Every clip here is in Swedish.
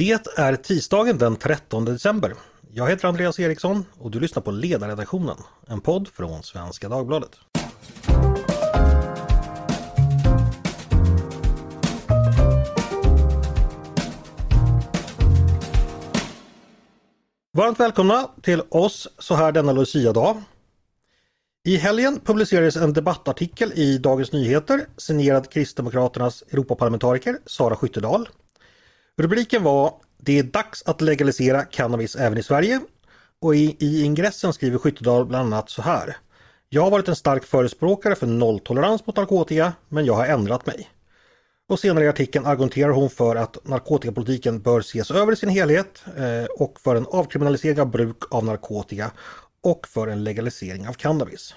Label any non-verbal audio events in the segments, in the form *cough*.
Det är tisdagen den 13 december. Jag heter Andreas Eriksson och du lyssnar på Ledarredaktionen, en podd från Svenska Dagbladet. Varmt välkomna till oss så här denna Lucia-dag. I helgen publicerades en debattartikel i Dagens Nyheter signerad Kristdemokraternas Europaparlamentariker Sara Skyttedal. Rubriken var Det är dags att legalisera cannabis även i Sverige och i, i ingressen skriver Skyttedal bland annat så här. Jag har varit en stark förespråkare för nolltolerans mot narkotika men jag har ändrat mig. Och senare i artikeln argumenterar hon för att narkotikapolitiken bör ses över i sin helhet eh, och för en avkriminalisering av bruk av narkotika och för en legalisering av cannabis.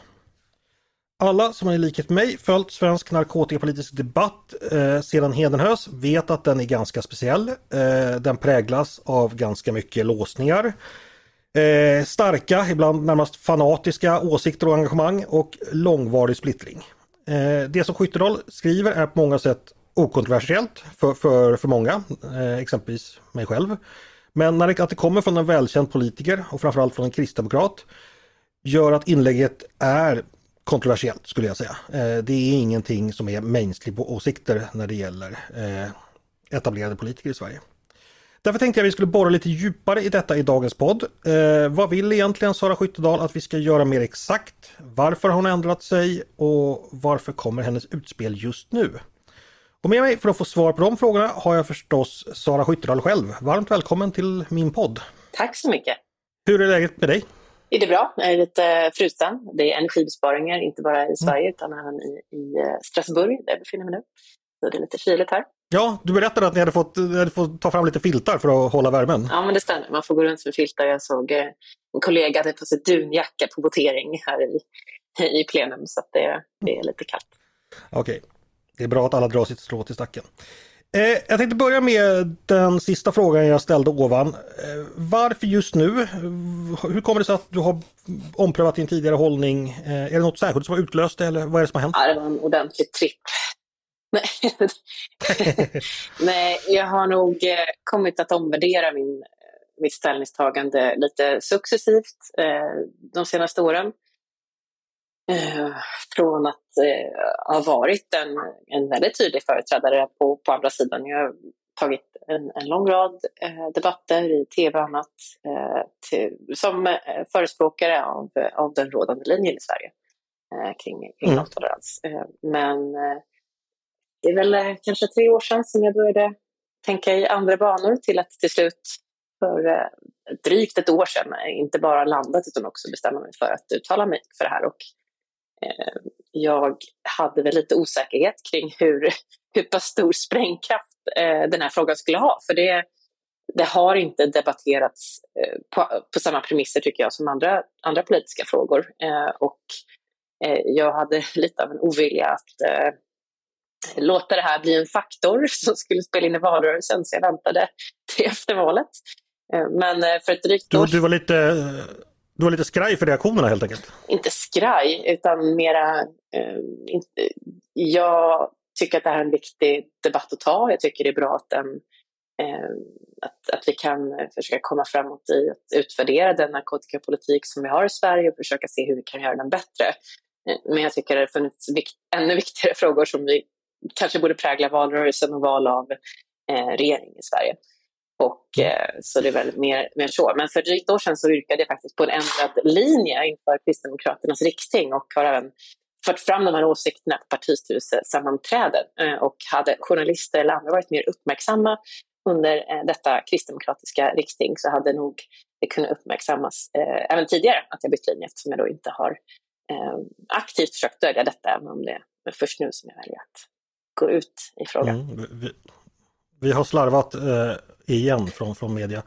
Alla som i likhet med mig följt svensk narkotikapolitisk debatt eh, sedan Hedenhös vet att den är ganska speciell. Eh, den präglas av ganska mycket låsningar. Eh, starka, ibland närmast fanatiska åsikter och engagemang och långvarig splittring. Eh, det som Skyttedal skriver är på många sätt okontroversiellt för, för, för många, eh, exempelvis mig själv. Men när det, att det kommer från en välkänd politiker och framförallt från en kristdemokrat gör att inlägget är kontroversiellt skulle jag säga. Eh, det är ingenting som är mainstream åsikter när det gäller eh, etablerade politiker i Sverige. Därför tänkte jag att vi skulle borra lite djupare i detta i dagens podd. Eh, vad vill egentligen Sara Skyttedal att vi ska göra mer exakt? Varför har hon ändrat sig och varför kommer hennes utspel just nu? Och med mig för att få svar på de frågorna har jag förstås Sara Skyttedal själv. Varmt välkommen till min podd. Tack så mycket. Hur är läget med dig? Är det bra? Jag är lite frusen. Det är energibesparingar, inte bara i Sverige mm. utan även i, i eh, Strasbourg där jag befinner mig nu. Så det är lite kyligt här. Ja, du berättade att ni hade fått, hade fått ta fram lite filtar för att hålla värmen. Ja, men det stämmer. Man får gå runt med filtar. Jag såg eh, en kollega hade på sig dunjacka på votering här i, i plenum så det, det är lite kallt. Okej, det är bra att alla drar sitt strå till stacken. Eh, jag tänkte börja med den sista frågan jag ställde ovan. Eh, varför just nu? Hur kommer det sig att du har omprövat din tidigare hållning? Eh, är det något särskilt som har utlöst det eller vad är det som har hänt? Ja, det var en ordentlig tripp. Nej. *laughs* Jag har nog kommit att omvärdera min, mitt ställningstagande lite successivt de senaste åren. Eh, från att eh, ha varit en, en väldigt tydlig företrädare på, på andra sidan. Jag har tagit en, en lång rad eh, debatter i tv och annat till, som förespråkare av, av den rådande linjen i Sverige kring, kring mm. nolltolerans. men det är väl kanske tre år sedan som jag började tänka i andra banor till att till slut för drygt ett år sedan inte bara landat utan också bestämma mig för att uttala mig för det här. Och jag hade väl lite osäkerhet kring hur, hur pass stor sprängkraft eh, den här frågan skulle ha. För det, det har inte debatterats eh, på, på, samma premisser tycker jag som andra, andra politiska frågor. och jag hade lite av en ovilja att låta det här bli en faktor *laughs* som skulle spela in i valrörelsen så jag väntade till efter valet. Men för ett drygt år... Du, du var lite du var lite skraj för reaktionerna helt enkelt? Inte skraj, utan mera... Eh, inte, jag tycker att det här är en viktig debatt att ta. Jag tycker det är bra att, den, eh, att, att vi kan försöka komma framåt i att utvärdera den narkotikapolitik som vi har i Sverige och försöka se hur vi kan göra den bättre. Eh, men jag tycker det har funnits vikt, ännu viktigare *laughs* frågor som vi kanske borde prägla valrörelsen och val av eh, regering i Sverige. Och, eh, så det är väl mer, mer så. Men för drygt år sedan så yrkade jag faktiskt på en ändrad linje inför Kristdemokraternas riksting och har även fört fram de här åsikterna på partistyrelsesammanträden. Eh, och hade journalister eller andra varit mer uppmärksamma under eh, detta kristdemokratiska riksting så hade nog det kunnat uppmärksammas även tidigare att jag bytt linje eftersom jag då inte har aktivt försökt dölja detta även om det är först nu som jag väljer att gå ut i frågan. Mm, vi, vi, har slarvat eh, igen från, från media.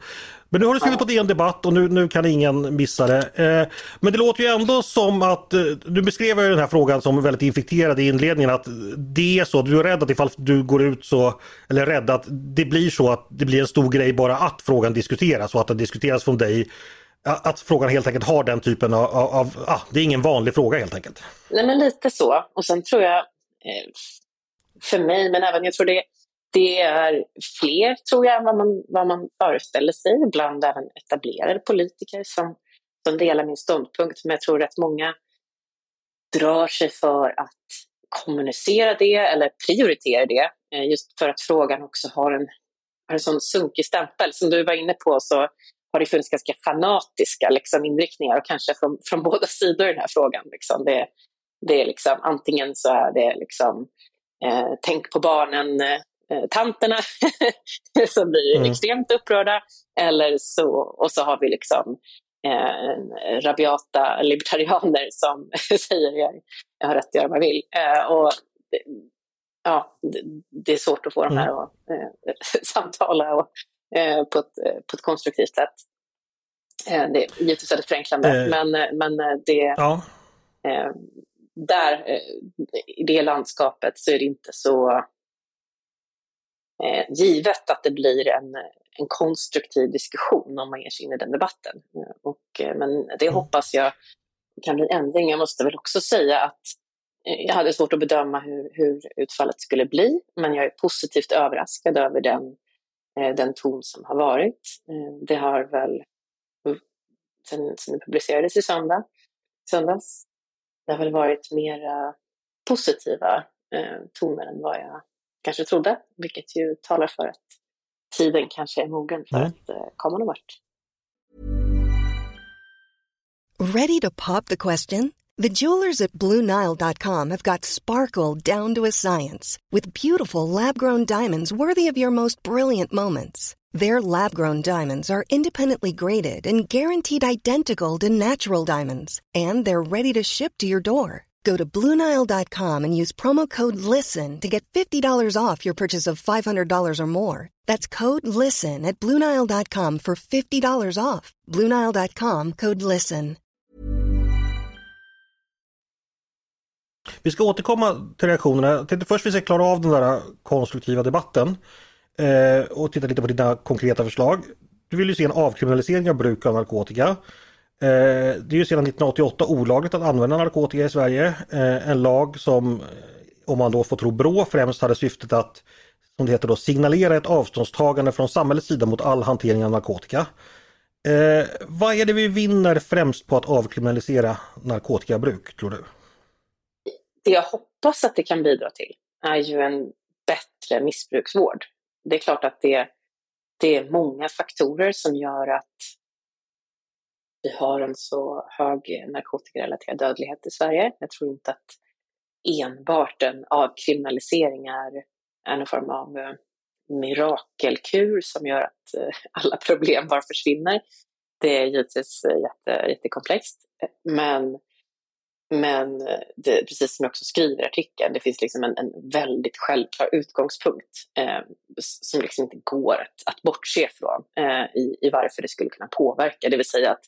Men nu har du skrivit på DN Debatt och nu, nu kan ingen missa det. Eh, men det låter ju ändå som att, eh, du beskrev ju den här frågan som väldigt infekterad i inledningen, att det är så, du är rädd att ifall du går ut så, eller rädd att det blir så att det blir en stor grej bara att frågan diskuteras och att den diskuteras från dig. Att frågan helt enkelt har den typen av, av ah, det är ingen vanlig fråga helt enkelt. Nej men lite så. Och sen tror jag, eh, för mig, men även jag tror det det är fler, tror jag, än vad man, vad man föreställer sig. Ibland även etablerade politiker som, som delar min ståndpunkt. Men jag tror att många drar sig för att kommunicera det eller prioritera det. Eh, just för att frågan också har en, har en sån sunkig stämpel. Som du var inne på så har det funnits ganska fanatiska liksom, inriktningar och kanske från, från båda sidor i den här frågan. Liksom. Det, det är liksom, antingen så är det liksom, eh, tänk på barnen, eh, tanterna *laughs* som blir mm. extremt upprörda. Eller så, och så har vi liksom eh, rabiata libertarianer som *laughs* säger jag, jag har rätt att göra vad jag vill. Eh, och, ja, det, det, är svårt att få mm. de här mm. att eh, *laughs* samtala och, eh, på, ett, på ett konstruktivt sätt. Eh, det är givetvis väldigt förenklande, eh. men, men det... Ja. där, i det landskapet, så är det inte så givet att det blir en, en konstruktiv diskussion om man ger sig in i den debatten. Och, men det mm. hoppas jag kan bli ändring. Jag måste väl också säga att jag hade svårt att bedöma hur, hur utfallet skulle bli, men jag är positivt överraskad över den, den ton som har varit. Det har väl sen, sen det publicerades i söndag, söndags. Det har väl varit mera positiva eh, toner än vad jag kanske trodde, vilket ju talar för att tiden kanske är mogen för mm. att eh, komma någon vart. Ready to pop the question? The jewelers at BlueNile.com have got sparkle down to a science with beautiful lab-grown diamonds worthy of your most brilliant moments. Their lab grown diamonds are independently graded and guaranteed identical to natural diamonds, and they're ready to ship to your door. Go to Bluenile.com and use promo code LISTEN to get $50 off your purchase of $500 or more. That's code LISTEN at Bluenile.com for $50 off. Bluenile.com code LISTEN. Vi ska återkomma till reaktionerna. Jag tänkte först vi ska klara av den där konstruktiva debatten. eh, och titta lite på dina konkreta förslag. Du vill ju se en avkriminalisering av bruk av narkotika. Eh, det är ju sedan 1988 olagligt att använda narkotika i Sverige. Eh, en lag som, eh, om man då får tro Brå, främst hade syftet att som det heter då, signalera ett avståndstagande från samhällets sida mot all hantering av narkotika. Eh, vad är det vi vinner främst på att avkriminalisera narkotikabruk, tror du? Det jag hoppas att det kan bidra till är ju en bättre missbruksvård det är klart att det, det är många faktorer som gör att vi har en så hög narkotikarelaterad dödlighet i Sverige. Jag tror inte att enbart en avkriminalisering är, någon form av eh, mirakelkur som gör att eh, alla *laughs* problem bara försvinner. Det är givetvis eh, jätte, jättekomplext, men men det, precis som jag också skriver i artikeln, det finns liksom en, en väldigt självklar utgångspunkt eh, som liksom inte går att, att bortse från eh, i, i varför det skulle kunna påverka. Det vill säga att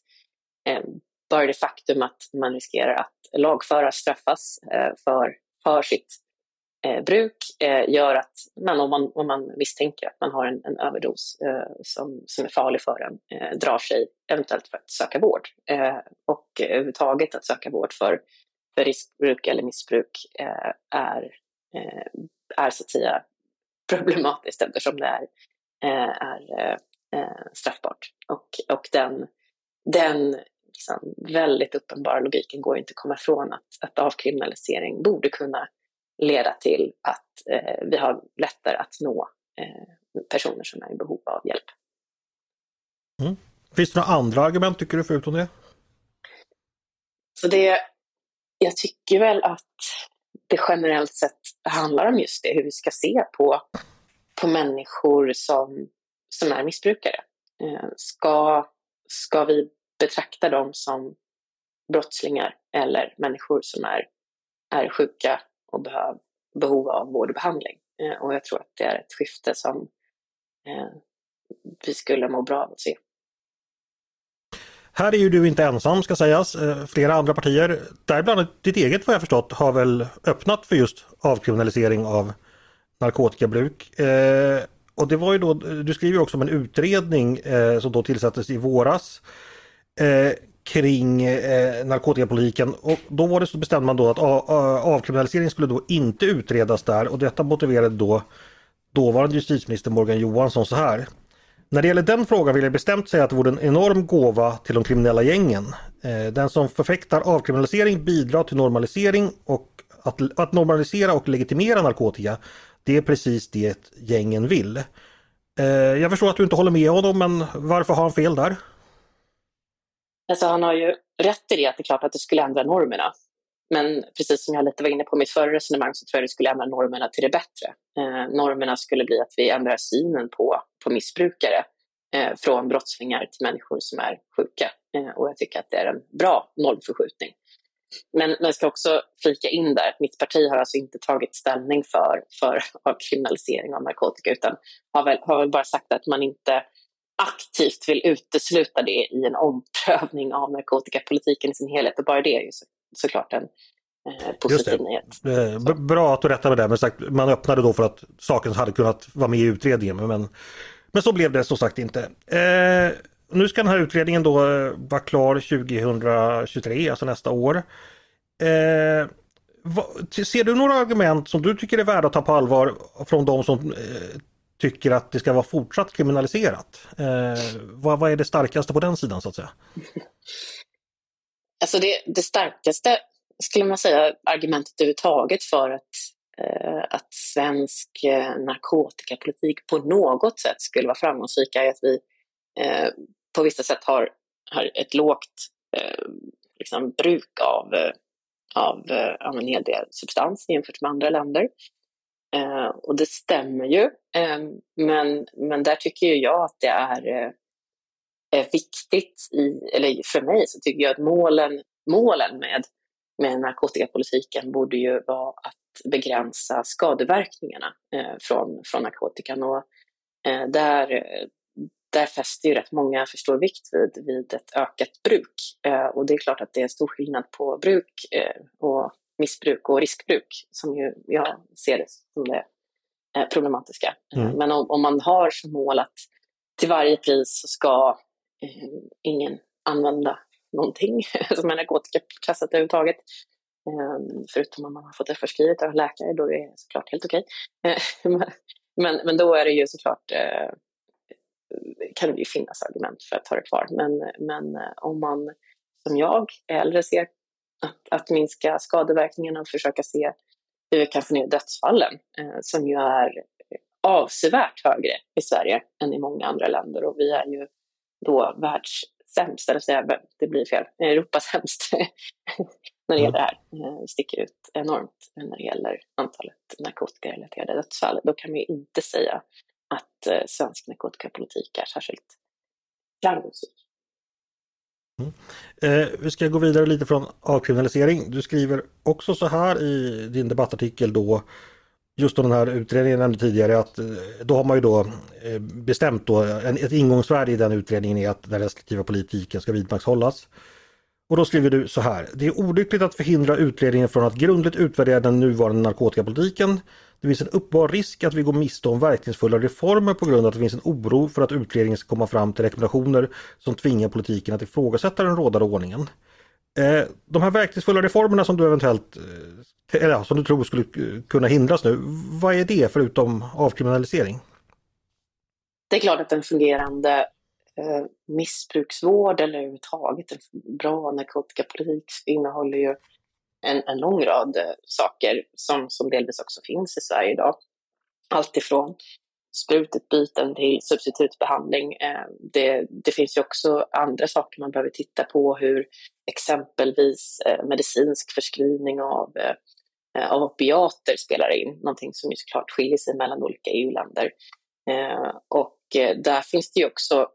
Eh, bara det faktum att man riskerar att lagföras, straffas eh, för, för sitt eh, bruk eh, gör att man om, man, om man misstänker att man har en, en överdos eh, som, som är farlig för en, drar sig eventuellt för att söka vård. och överhuvudtaget att söka vård för för riskbruk eller missbruk eh, är, eh, är så att säga problematiskt eftersom det är, eh, är straffbart. Och, och den, den liksom väldigt uppenbara logiken går inte att komma ifrån att, att avkriminalisering borde kunna leda till att eh, vi har lättare att nå eh, personer som är i behov av hjälp. Mm. Finns det några andra argument tycker du förutom det? Så det jag tycker väl att det generellt sett handlar om just det, hur vi ska se på, på människor som, som är missbrukare. Eh, ska, ska vi betrakta dem som brottslingar eller människor som är, är sjuka och behöv, behov av vård och behandling? Eh, och jag tror att det är ett skifte som eh, vi skulle må bra av att se. Här är ju du inte ensam ska sägas. Eh, flera andra partier, däribland ditt eget vad jag förstått, har väl öppnat för just avkriminalisering av narkotikabruk. Eh, och det var ju då, du skriver också om en utredning eh, som då tillsattes i våras Eh, kring eh, narkotikapolitiken och då var det så bestämde man då att avkriminalisering skulle då inte utredas där och detta motiverade då dåvarande justitieminister Morgan Johansson så här. När det gäller den frågan vill jag bestämt säga att det vore en enorm gåva till de kriminella gängen. Eh, den som förfäktar avkriminalisering bidrar till normalisering och att, att normalisera och legitimera narkotika. Det är precis det gängen vill. Eh, jag förstår att du inte håller med honom, men varför har han fel där? Alltså han har ju rätt i det att det är klart att det skulle ändra normerna. Men precis som jag lite var inne på i mitt förra resonemang så tror jag det skulle ändra normerna till det bättre. Eh, normerna skulle bli att vi ändrar synen på, på missbrukare eh, från brottslingar till människor som är sjuka. Eh, och jag tycker att det är en bra nollförskjutning. Men jag ska också flika in där att mitt parti har alltså inte tagit ställning för, för avkriminalisering av narkotika utan har väl, har väl bara sagt att man inte aktivt vill utesluta det i en omprövning av narkotikapolitiken i sin helhet. Och bara det är ju så, såklart en eh, positiv nyhet. Eh, bra att du rättar med det, men sagt, man öppnade då för att saken hade kunnat vara med i utredningen. Men, men så blev det som sagt inte. Eh, nu ska den här utredningen då eh, vara klar 2023, alltså nästa år. Eh, vad, ser du några argument som du tycker är värda att ta på allvar från de som tycker att det ska vara fortsatt kriminaliserat. Eh, vad, vad, är det starkaste på den sidan så att säga? Alltså det, det starkaste skulle man säga argumentet överhuvudtaget för att, eh, att svensk eh, narkotikapolitik på något sätt skulle vara framgångsrik är att vi eh, på vissa sätt har, har ett lågt eh, liksom bruk av, eh, av, eh, av en hel del substans jämfört med andra länder. Eh, och det stämmer ju, eh, men, men där tycker jag att det är, eh, är viktigt, i, eller för mig så tycker jag att målen, målen med, med narkotikapolitiken borde ju vara att begränsa skadeverkningarna eh, från, från narkotikan. Och, eh, där, där fäster ju rätt många för stor vikt vid, vid ett ökat bruk. Eh, och det är klart att det är stor skillnad på bruk eh, och missbruk och riskbruk som ju jag ser det som det problematiska. Mm. Men om, om, man har som mål att till varje pris så ska eh, ingen använda någonting *laughs* som är narkotikaklassat överhuvudtaget, eh, förutom om man har fått det förskrivet av läkare, då är det såklart helt okej. *laughs* Okay. men, men då är det ju såklart eh, kan det ju finnas argument för att ta det kvar. Men, men eh, om man som jag hellre ser att, att minska skadeverkningarna och försöka se hur vi kan få ner dödsfallen, eh, som ju är eh, avsevärt högre i Sverige än i många andra länder. Och vi är ju då världssämst, eller säga, det blir fel, Europas *laughs* sämst när det gäller det här. Eh, vi sticker ut enormt när det gäller antalet narkotikarelaterade dödsfall. Då kan man ju inte säga att eh, svensk narkotikapolitik är särskilt framgångsrik. Mm. Eh, vi ska gå vidare lite från avkriminalisering. Du skriver också så här i din debattartikel då just om den här utredningen jag nämnde tidigare att eh, då har man ju då eh, bestämt då en, ett ingångsvärde i den utredningen är att den restriktiva politiken ska vidmakthållas. Och då skriver du så här. Det är olyckligt att förhindra utredningen från att grundligt utvärdera den nuvarande narkotikapolitiken. Det finns en uppenbar risk att vi går miste om verkningsfulla reformer på grund av att det finns en oro för att utredningen ska komma fram till rekommendationer som tvingar politiken att ifrågasätta den rådande ordningen. Eh, de här verkningsfulla reformerna som du eventuellt eh, eller som du tror skulle kunna hindras nu, vad är det förutom avkriminalisering? Det är klart att en fungerande eh, missbruksvård eller överhuvudtaget en bra narkotikapolitik innehåller ju en, en lång rad eh, saker som, som delvis också finns i Sverige idag. Alltifrån sprututbyten till substitutbehandling. Eh, det, det, finns ju också andra saker man behöver titta på, hur exempelvis eh, medicinsk förskrivning av, av opiater spelar in, någonting som ju såklart skiljer sig mellan olika EU-länder. Och där finns det ju också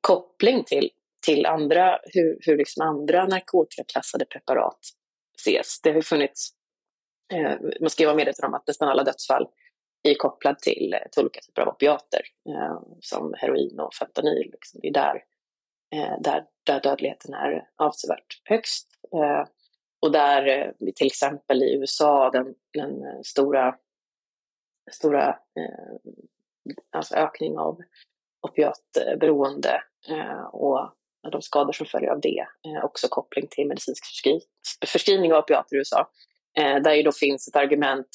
koppling till, till andra, hur, hur liksom andra narkotikaklassade preparat ses. Det har funnits, eh, man ska vara medveten om att nästan alla dödsfall är kopplade till, eh, till olika typer av opiater eh, som heroin och fentanyl. Liksom. Det är där, eh, där, där dödligheten är avsevärt högst. Eh, och där eh, till exempel i USA den, den eh, stora, stora eh, alltså ökning av opiatberoende och de skador som följer av det. Eh, också koppling till medicinsk förskri förskrivning av opiater i USA. Eh, där ju då finns ett argument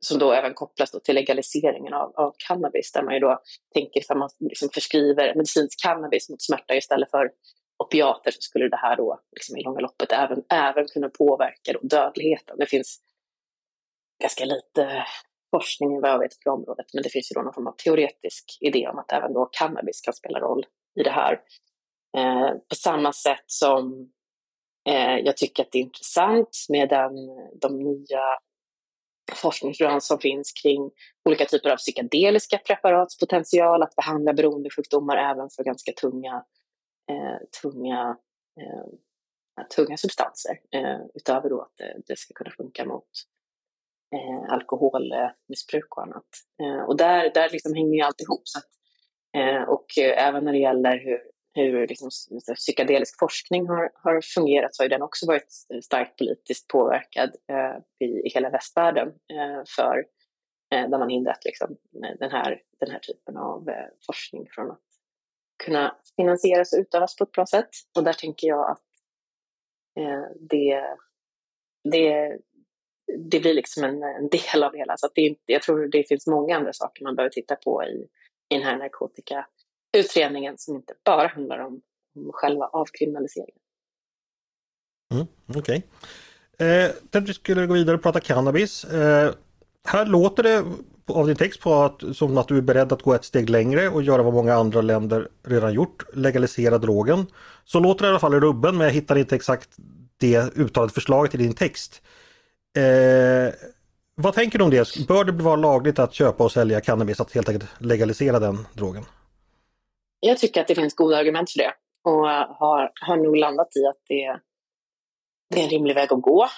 som då även kopplas då till legaliseringen av, av cannabis, där man ju då tänker att man liksom förskriver medicinsk cannabis mot smärta istället för opiater så skulle det här då liksom i långa loppet även, även kunna påverka då dödligheten. Det finns ganska lite forskning vad jag vet på området, men det finns ju då någon form av teoretisk idé om att även då cannabis kan spela roll i det här. Eh, på samma sätt som eh, jag tycker att det är intressant med den, de nya forskningsrön som finns kring olika typer av psykedeliska preparats potential att behandla beroendesjukdomar även för ganska tunga, eh, tunga, eh, tunga substanser. Eh, utöver då att det, det, ska kunna funka mot eh, alkoholmissbruk och annat. Eh, och där, där liksom hänger ju allt ihop. Så att, eh, och eh, även när det gäller hur hur liksom, psykedelisk forskning har, har fungerat så har den också varit starkt politiskt påverkad eh, i, i, hela västvärlden eh, för eh, där man hindrat liksom, eh, den, här, den här typen av eh, forskning från att kunna finansieras och utövas på ett bra sätt. Och där tänker jag att eh, det, det, det blir liksom en, en del av det hela. Så att det, jag tror det finns många andra saker man behöver titta på i, i den här narkotika utredningen som inte bara handlar om, om själva avkriminaliseringen. Mm, Okej. Okay. Eh, tänkte vi skulle gå vidare och prata cannabis. Eh, här låter det av din text på att, som att du är beredd att gå ett steg längre och göra vad många andra länder redan gjort, legalisera drogen. Så låter det i alla fall i rubben men jag hittar inte exakt det uttalade förslaget i din text. Eh, vad tänker du om det? Bör det vara lagligt att köpa och sälja cannabis, att helt enkelt legalisera den drogen? Jag tycker att det finns goda argument för det och har, har nog landat i att det, det är en rimlig väg att gå.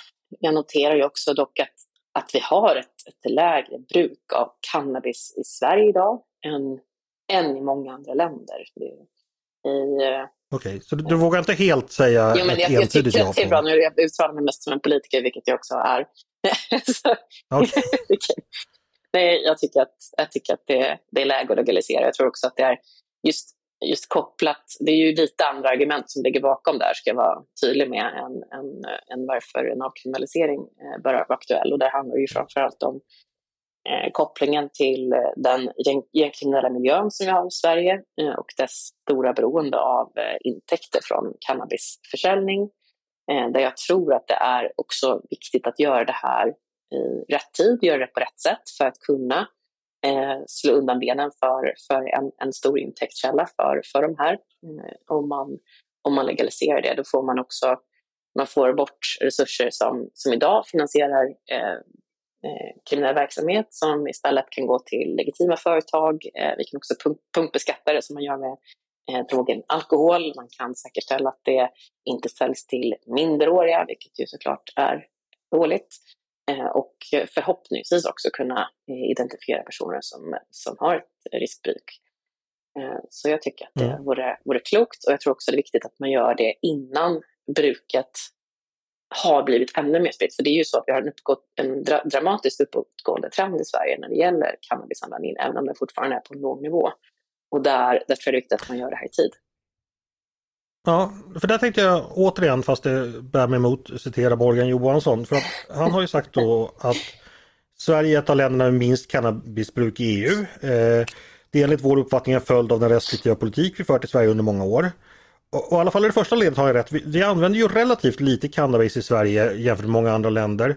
Jag noterar ju också dock att, att vi har ett, ett lägre bruk av cannabis i Sverige idag än, än i många andra länder. Okej, okay, så du, du, vågar inte helt säga jo, men jag, jag tycker ja att det är bra. Nu jag uttalar mig mest som en politiker, vilket jag också är. *laughs* okay. *laughs* Nej, jag tycker att, jag tycker att det, det är läge att legalisera. Jag tror också att det är just, just kopplat, det är ju lite andra argument som ligger bakom där, ska jag vara tydlig med, än, än, än varför en avkriminalisering eh, bör vara aktuell. Och det handlar ju framförallt om eh, kopplingen till eh, den gängkriminella miljön som vi har i Sverige eh, och dess stora beroende av eh, intäkter från cannabisförsäljning. Eh, där jag tror att det är också viktigt att göra det här i rätt tid, göra det på rätt sätt för att kunna eh, slå undan benen för, för en, en stor intäktskälla för, för de här. Eh, om, man, om man legaliserar det, då får man också man får bort resurser som, som idag finansierar eh, eh kriminell verksamhet som istället kan gå till legitima företag. Eh, vi kan också pump, punktbeskatta det som man gör med eh, drogen alkohol. Man kan säkerställa att det inte säljs till minderåriga, vilket ju såklart är dåligt. Eh, och förhoppningsvis också kunna eh, identifiera personer som, som har ett riskbruk. Eh, så jag tycker att det mm. vore, vore klokt och jag tror också det är viktigt att man gör det innan bruket har blivit ännu mer spritt. För det är ju så att vi har en, uppgått, en dra dramatiskt uppåtgående trend i Sverige när det gäller cannabisanvändning, även om den fortfarande är på en låg nivå. Och där, där tror jag det är viktigt att man gör det här i tid. Ja, för där tänkte jag återigen, fast det bär mig emot, citera Morgan Johansson. För att han har ju sagt då att Sverige är ett av länderna med minst cannabisbruk i EU. Eh, det är enligt vår uppfattning en följd av den restriktiva politik vi fört i Sverige under många år. Och, och i alla fall i det första ledet har jag rätt. Vi, vi använder ju relativt lite cannabis i Sverige jämfört med många andra länder.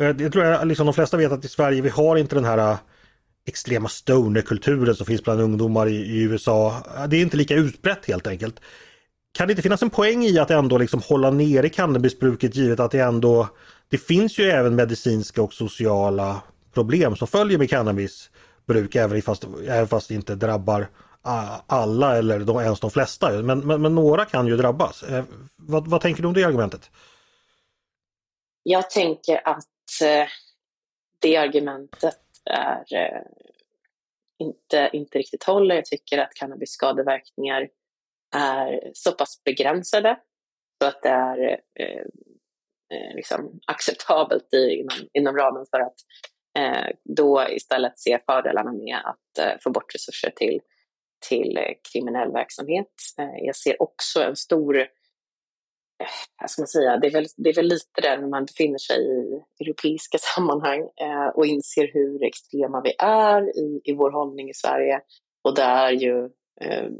Eh, jag, jag tror jag liksom de flesta vet att i Sverige vi har inte den här extrema extrema stonerkulturen som finns bland ungdomar i, i USA. Det är inte lika utbrett helt enkelt. Kan det inte finnas en poäng i att ändå liksom hålla nere cannabisbruket givet att det ändå Det finns ju även medicinska och sociala problem som följer med cannabisbruk även fast, även fast det inte drabbar alla eller de, ens de flesta. Men, men, men några kan ju drabbas. Eh, vad, vad, tänker du om det argumentet? Jag tänker att eh, det argumentet är eh, inte, inte riktigt håller. Jag tycker att cannabis skadeverkningar är så pass begränsade så att det är eh, eh, liksom acceptabelt i, inom, inom ramen för att eh, då istället se fördelarna med att eh, få bort resurser till, till eh, kriminell verksamhet. Eh, jag ser också en stor eh, jag ska man säga, det är, väl, det är väl lite där när man befinner sig i europeiska *laughs* sammanhang eh, och inser hur extrema vi är i, i vår hållning i Sverige och där ju eh,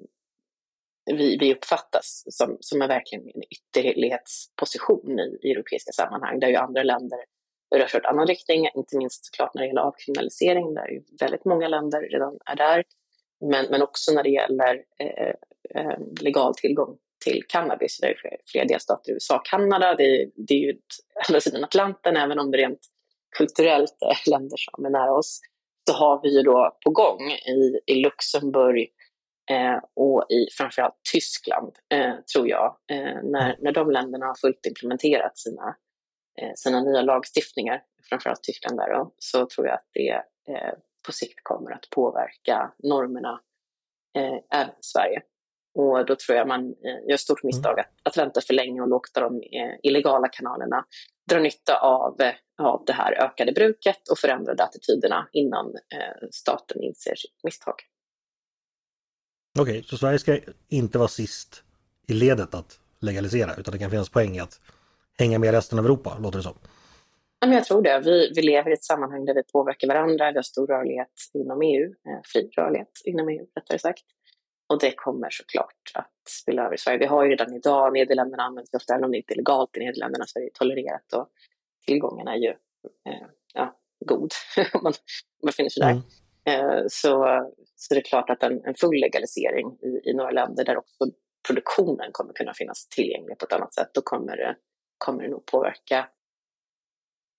vi, vi uppfattas som, som en verkligen en ytterlighetsposition i, i europeiska sammanhang där ju andra länder rör sig åt annan riktning, inte minst såklart när det gäller avkriminalisering där ju väldigt många länder redan är där. Men, men också när det gäller eh, eh, legal tillgång till cannabis. Det är flera, fler delstater i USA. Kanada, det, det är ju andra sidan Atlanten, även om det rent kulturellt är länder som är nära oss. Så har vi ju då på gång i, i Luxemburg eh, och i framförallt Tyskland, eh, tror jag, eh, när, när de länderna har fullt implementerat sina, eh, sina nya lagstiftningar, framförallt Tyskland där då, så tror jag att det eh, på sikt kommer att påverka normerna eh, även i Sverige. Och då tror jag man gör stort misstag mm. att, att vänta för länge och låta de illegala kanalerna dra nytta av, av det här ökade bruket och förändrade attityderna innan staten inser sitt misstag. Okej, okay, så Sverige ska inte vara sist i ledet att legalisera utan det kan finnas poäng i att hänga med resten av Europa, låter det som. Ja, men jag tror det. Vi, vi lever i ett sammanhang där vi påverkar varandra. Vi har stor rörlighet inom EU, eh, fri rörlighet inom EU rättare sagt. Och det kommer såklart att spilla över i Sverige. Vi har ju redan idag, Nederländerna används ofta, även om det inte är legalt i Nederländerna så är det tolererat och tillgången är ju eh, ja, god *laughs* om man befinner sig där. Mm. Eh, så, så det är klart att en, en full legalisering i, i några länder där också produktionen kommer kunna finnas tillgänglig på ett annat sätt, då kommer det, kommer det nog påverka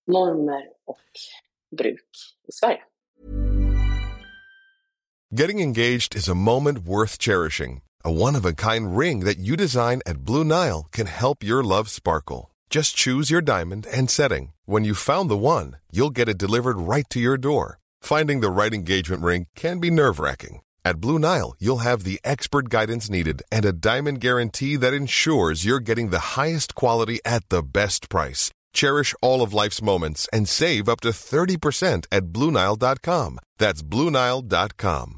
normer och bruk i Sverige. Getting engaged is a moment worth cherishing. A one-of-a-kind ring that you design at Blue Nile can help your love sparkle. Just choose your diamond and setting. When you found the one, you'll get it delivered right to your door. Finding the right engagement ring can be nerve-wracking. At Blue Nile, you'll have the expert guidance needed and a diamond guarantee that ensures you're getting the highest quality at the best price. Cherish all of life's moments and save up to 30% at BlueNile.com. That's BlueNile.com.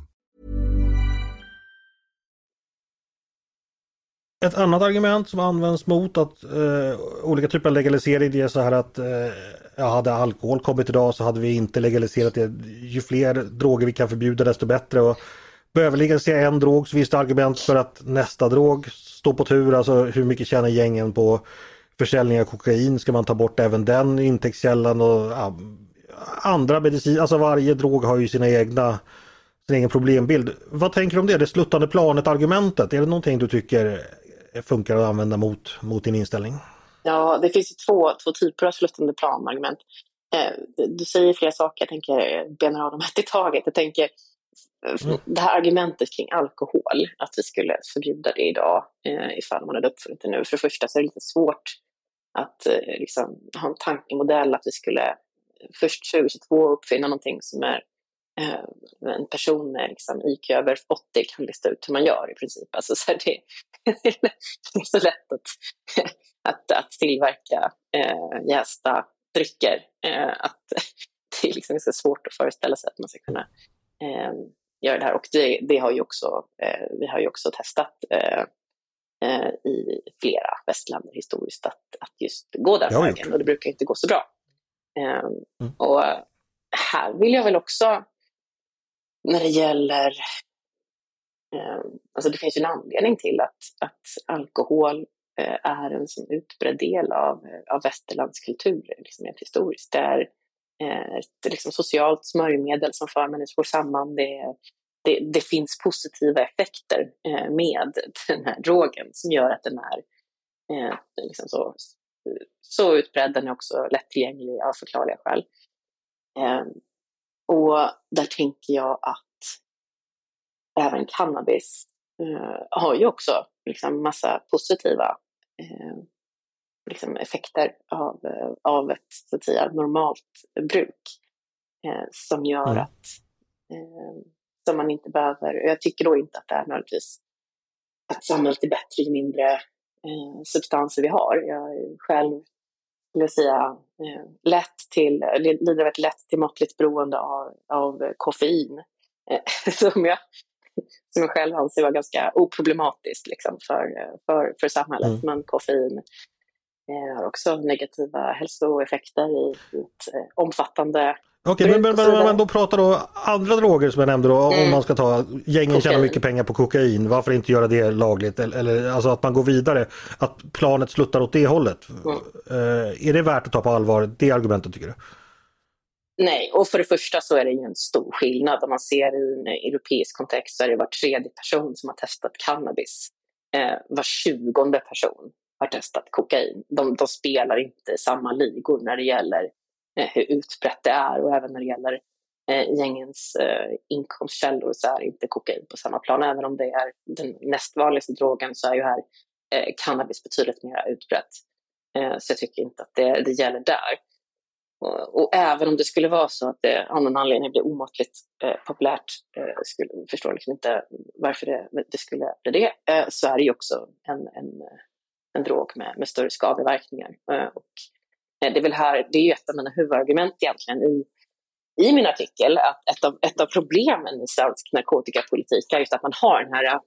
Ett annat argument som används mot att eh, olika typer av legalisering det är så här att eh, ja, hade alkohol kommit idag så hade vi inte legaliserat det. Ju fler droger vi kan förbjuda desto bättre. Och behöver legalisera en drog så finns det argument för att nästa drog står på tur. Alltså hur mycket tjänar gängen på försäljning av kokain? Ska man ta bort även den intäktskällan? Och, ja, andra mediciner, alltså varje drog har ju sina egna sin egen problembild. Vad tänker du om det? Det sluttande planet-argumentet, är det någonting du tycker funkar att använda mot, mot din inställning? Ja, det finns ju två, två typer av sluttande plan-argument. Eh, du säger flera saker, jag tänker bena av dem ett *laughs* i taget. Jag tänker mm. det här argumentet kring alkohol, att vi skulle förbjuda det idag eh, ifall man hade uppfunnit det nu. För det första så är det lite svårt att eh, liksom, ha en tankemodell att vi skulle först 2022 uppfinna någonting som är eh, en person med liksom, IQ över 80 kan lista ut hur man gör i princip. Alltså, så det, *laughs* det är så lätt att, *laughs* att, att tillverka eh, jästa drycker. Eh, att *laughs* det är liksom så svårt att föreställa sig att man ska kunna eh, göra det här. Och det, det har ju också, eh, vi har ju också testat eh, eh i flera västländer historiskt att, att just gå den vägen. Och det brukar inte gå så bra. Mm. Och här vill jag väl också, när det gäller Eh, alltså det finns ju en anledning till att, att alkohol eh, är en så utbredd del av, av västerländsk kultur, liksom helt historiskt. Det är eh, ett liksom socialt smörjmedel som för människor samman. Det, det, det finns positiva effekter eh, med *laughs* den här drogen som gör att den är eh, liksom så, så utbredd. Den är också lättillgänglig av förklarliga skäl. Eh, och där tänker jag att även cannabis eh, har ju också liksom massa positiva eh, liksom effekter av, eh, av ett så att säga, normalt bruk eh, som gör mm. att eh, som man inte behöver, jag tycker då inte att det är nödvändigtvis att samhället är bättre ju mindre eh, substanser vi har. Jag själv jag säga, eh, lätt till, lider av ett lätt till måttligt beroende av, av koffein. Eh, *laughs* som jag som jag själv anser vara ganska oproblematiskt liksom, för, för, för samhället. Mm. Men koffein eh, har också negativa hälsoeffekter i, ett eh, omfattande Okej, men, men, men, men då pratar då andra droger som jag nämnde då, mm. om man ska ta, gängen kokain. tjänar mycket pengar på kokain, varför inte göra det lagligt? Eller, eller alltså att man går vidare, att planet sluttar åt det hållet. Mm. Uh, är det värt att ta på allvar, det argumentet tycker du? Nej, och för det första så är det ju en stor skillnad. Om man ser i en europeisk kontext så är det var tredje person som har testat cannabis. Eh, var tjugonde person har testat kokain. De, de spelar inte samma ligor när det gäller Eh, hur utbrett det är och även när det gäller eh, gängens eh, inkomstkällor så är inte kokain på samma plan. Även om det är den näst vanligaste drogen så är ju här eh, cannabis betydligt mer utbrett. Eh, så jag tycker inte att det, det gäller där. Och, och, även om det skulle vara så att det av någon anledning blir omåttligt eh, populärt, eh, skulle, förstår liksom inte varför det, det skulle bli det, eh, så är det ju också en, en, en drog med, med större skadeverkningar. Eh, och Eh, det är väl här, det är ett av mina huvudargument egentligen i, i min artikel, att ett av, ett av problemen i svensk narkotikapolitik är just att man har den här,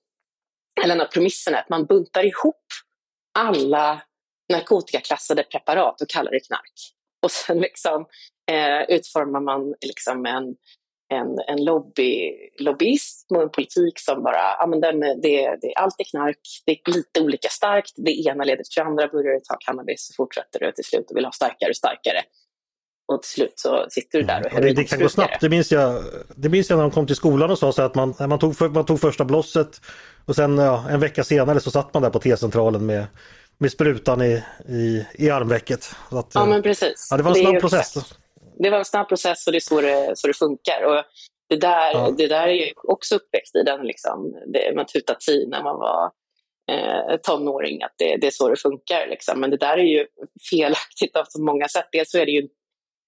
eller den här premissen att man buntar ihop alla narkotikaklassade preparat och kallar det knark. Och sen liksom, eh, utformar man liksom en, en, en lobby, lobbyism och en politik som bara, ja men den, det, det är alltid knark, det är lite olika starkt, det ena leder till det andra, börjar du ta cannabis så fortsätter du till slut och vill ha starkare och starkare. Och till slut så sitter du där och det, det kan gå snabbt. Det minns, jag, det minns jag när de kom till skolan och sa så att man, man, tog, man tog första blosset och sen ja, en vecka senare så satt man där på T-centralen med med sprutan i, i, i armvecket. Att, ja, men precis. Ja, det var en snabb process. Det var en snabb process och det är så det, så det funkar. Och det, där, ja. det där är jag också uppväxt i, den liksom, det, man tutade tid när man var eh, tonåring, att det, det är så det funkar. Liksom. Men det där är ju felaktigt av så många sätt. Dels så är det ju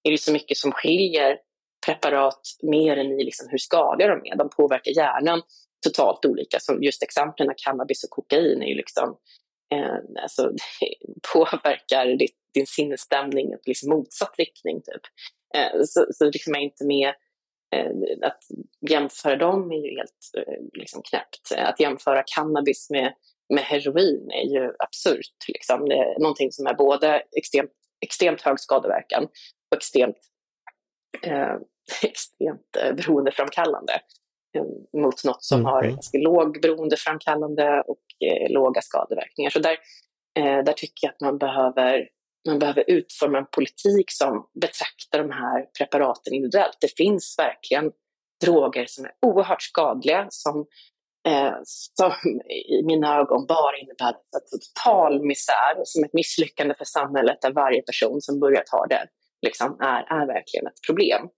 är det så mycket som skiljer preparat mer än i liksom hur skadliga de är. De påverkar hjärnan totalt olika. Som just exemplen cannabis och kokain är ju liksom eh, alltså, påverkar ditt, din sinnesstämning i liksom motsatt riktning. Typ. Eh, så, så liksom är inte med eh, att jämföra dem är ju helt eh, liksom knäppt. Att jämföra cannabis med, med heroin är ju absurt. Liksom. Det är någonting som är både extremt, extremt hög skadeverkan och extremt, eh, *laughs* extremt eh, beroendeframkallande mot något som mm. har ganska låg beroendeframkallande och eh, låga skadeverkningar. Så där, eh, där tycker jag att man behöver, man behöver utforma en politik som betraktar de här preparaten individuellt. Det finns verkligen droger som är oerhört skadliga som, eh, som i mina ögon bara innebär total misär, som ett misslyckande för samhället där varje person som börjar ta det liksom, är, är verkligen ett problem.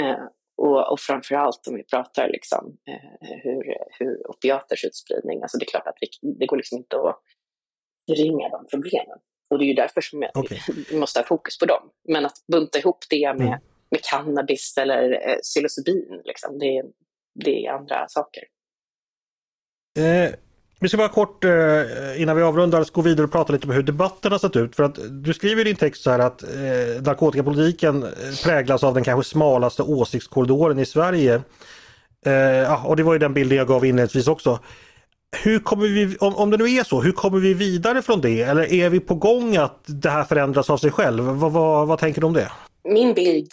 Eh, och, och framför allt om vi pratar liksom, eh, hur, hur opiaters utspridning, alltså det är klart att vi, det går liksom inte att ringa de problemen. Och det är ju därför som jag, okay. vi måste ha fokus på dem. Men att bunta ihop det med, mm. med cannabis eller eh, psilocybin, liksom, det, det är andra saker. Eh, vi ska bara kort eh, innan vi avrundar gå vidare och prata lite om hur debatten har sett ut. För att du skriver i din text så här att eh, narkotikapolitiken eh, präglas av den kanske smalaste åsiktskorridoren i Sverige. Eh, och det var ju den bilden jag gav inledningsvis också. Hur kommer vi, om, om det nu är så, hur kommer vi vidare från det? Eller är vi på gång att det här förändras av sig själv? Vad, vad, vad tänker du om det? Min bild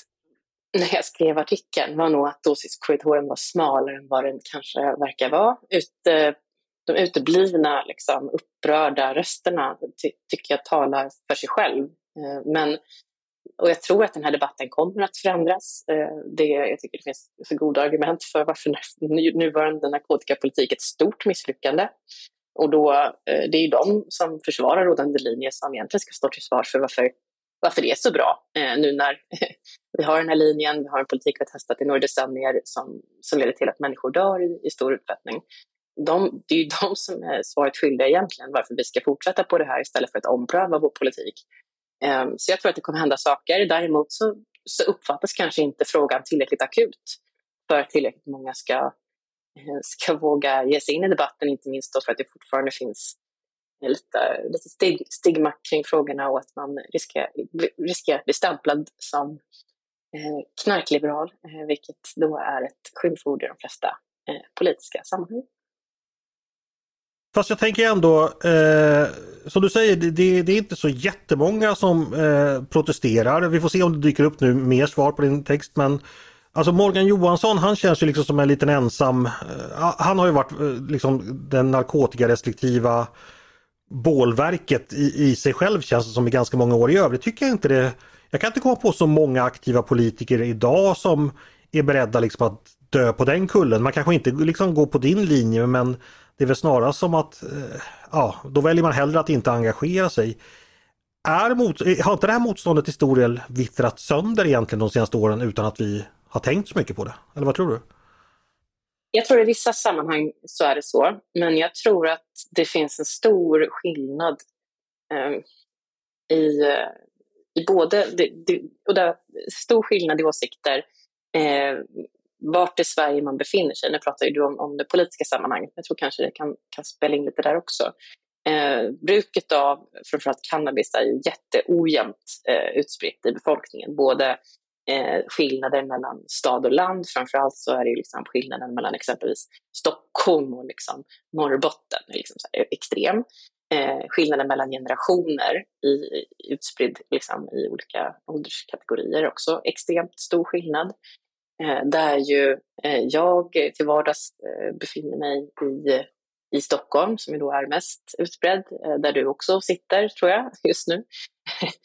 när jag skrev artikeln var nog att åsiktskorridoren var smalare än vad den kanske verkar vara. Ute eh, de uteblivna liksom, upprörda rösterna ty tycker jag talar för sig själv. Eh, men, och jag tror att den här debatten kommer att förändras. Eh, det, jag tycker det finns så goda argument för varför nuvarande narkotikapolitik är ett stort misslyckande. Och då, eh, det är ju de som försvarar rådande linje som egentligen ska stå till svars för varför, varför det är så bra eh, nu när *laughs* vi har den här linjen, vi har en politik vi har testat i några decennier som, som leder till att människor dör i, i stor utsträckning de, det är ju de som är svaret skyldiga egentligen varför vi ska fortsätta på det här istället för att ompröva vår politik. Ehm, så jag tror att det kommer hända saker. Däremot så, så uppfattas kanske inte frågan tillräckligt akut för att tillräckligt många ska, eh, ska våga ge sig in i debatten, inte minst då för att det fortfarande finns eh, lite, lite stig, stigma kring frågorna och att man riskerar, riskerar att bli stämplad som eh, knarkliberal, vilket då är ett skymford i de flesta politiska sammanhang. Fast jag tänker ändå, eh, som du säger, det, det, är inte så jättemånga som eh, protesterar. Vi får se om det dyker upp nu mer svar på din text men Alltså Morgan Johansson han känns ju liksom som en liten ensam, eh, han har ju varit eh, liksom den narkotikarestriktiva bålverket i, i sig själv känns det som i ganska många år. I övrigt tycker jag inte det, jag kan inte komma på så många aktiva politiker idag som är beredda liksom att dö på den kullen. Man kanske inte liksom går på din linje men det är väl snarare som att eh, ja, då väljer man hellre att inte engagera sig. Är mot, har inte det här motståndet till stor del vittrat sönder egentligen de senaste åren utan att vi har tänkt så mycket på det? Eller vad tror du? Jag tror i vissa sammanhang så är det så, men jag tror att det finns en stor skillnad ehm, eh, i, i både, det, det, och det, stor skillnad i åsikter eh, vart i Sverige man befinner sig. Nu pratar ju du om, om det politiska sammanhanget, men jag tror kanske det kan, kan spela in lite där också. Eh, bruket av framförallt cannabis är ju jätteojämnt eh, utspritt i befolkningen. Både eh, skillnader mellan stad och land, framförallt så är det ju liksom skillnaden mellan exempelvis Stockholm och liksom Norrbotten liksom så extrem. Eh, skillnaden mellan generationer i, utspridd liksom, i olika ålderskategorier också extremt stor skillnad. Eh, där ju eh, jag till vardags eh, befinner mig i, i Stockholm, som ju då är mest utbredd, där du också sitter, tror jag, *laughs* just nu.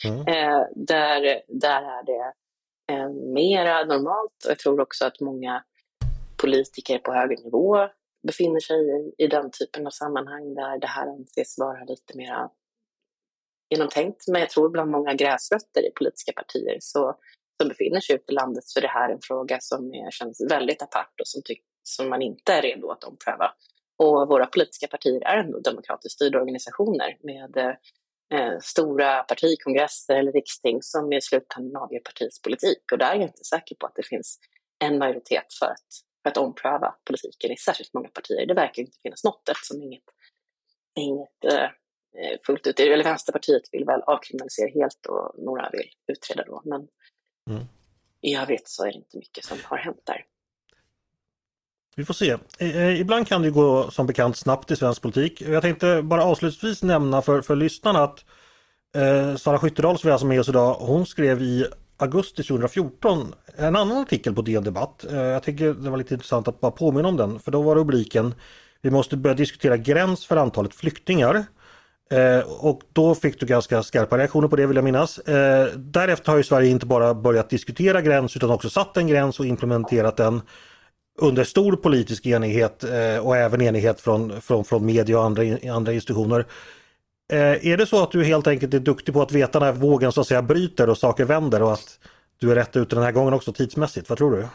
Mm. *laughs* där, där är det mera normalt och jag tror också att många politiker på högre nivå befinner sig i, i den typen av sammanhang där det här anses vara lite mera genomtänkt. Men jag tror bland många gräsrötter i politiska partier så som befinner sig ute i landet så är det här en fråga som är, känns väldigt apart och som, tyck, som man inte är redo att ompröva. Och våra politiska partier är ändå demokratiskt styrda organisationer med eh, stora partikongresser eller riksting som i slutändan avgör partiets politik. Och där är jag inte säker på att det finns en majoritet för att, för att ompröva politiken i särskilt många partier. Det verkar inte finnas något eftersom inget, inget eh, fullt ut, eller Vänsterpartiet vill väl avkriminalisera helt och några vill utreda då. Men Mm. I övrigt så är det inte mycket som har hänt där. Vi får se. Ibland kan det gå som bekant snabbt i svensk politik. Jag tänkte bara avslutningsvis nämna för, för lyssnarna att eh, Sara Skyttedal som är alltså med oss idag, hon skrev i augusti 2014 en annan artikel på DN Debatt. Eh, jag tycker det var lite intressant att bara påminna om den, för då var rubriken Vi måste börja diskutera gräns för antalet flyktingar. Eh, och då fick du ganska skarpa reaktioner på det vill jag minnas. Eh, därefter har ju Sverige inte bara börjat diskutera gräns utan också satt en gräns och implementerat den under stor politisk enighet eh, och även enighet från, från, från media och andra, andra institutioner. Eh, är det så att du helt enkelt är duktig på att veta när vågen så att säga bryter och saker vänder och att du är rätt ute den här gången också tidsmässigt? Vad tror du?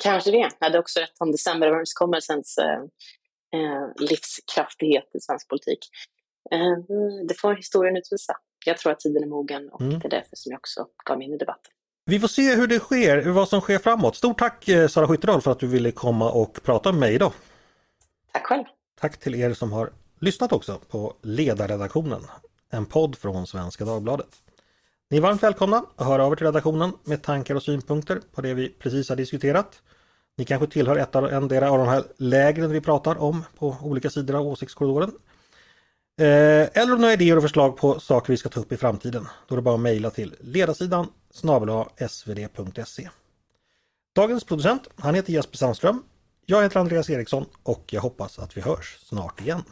Kanske det. Jag hade också rätt om decemberöverenskommelsens eh, eh, livskraftighet i svensk politik. Eh, det får historien utvisa. Jag tror att tiden är mogen och mm. det är därför som jag också gav mig in i debatten. Vi får se hur det sker, vad som sker framåt. Stort tack eh, Sara Skyttedal för att du ville komma och prata med mig idag. Tack själv. Tack till er som har lyssnat också på Ledarredaktionen, en podd från Svenska Dagbladet. Ni är varmt välkomna att höra av er till redaktionen med tankar och synpunkter på det vi precis har diskuterat. Ni kanske tillhör ett av, endera av de här lägren vi pratar om på olika sidor av åsiktskorridoren. Eh, eller om du har idéer och förslag på saker vi ska ta upp i framtiden. Då är det bara att mejla till ledarsidan snabel svd.se. Dagens producent, han heter Jesper Sandström. Jag heter Andreas Eriksson och jag hoppas att vi hörs snart igen.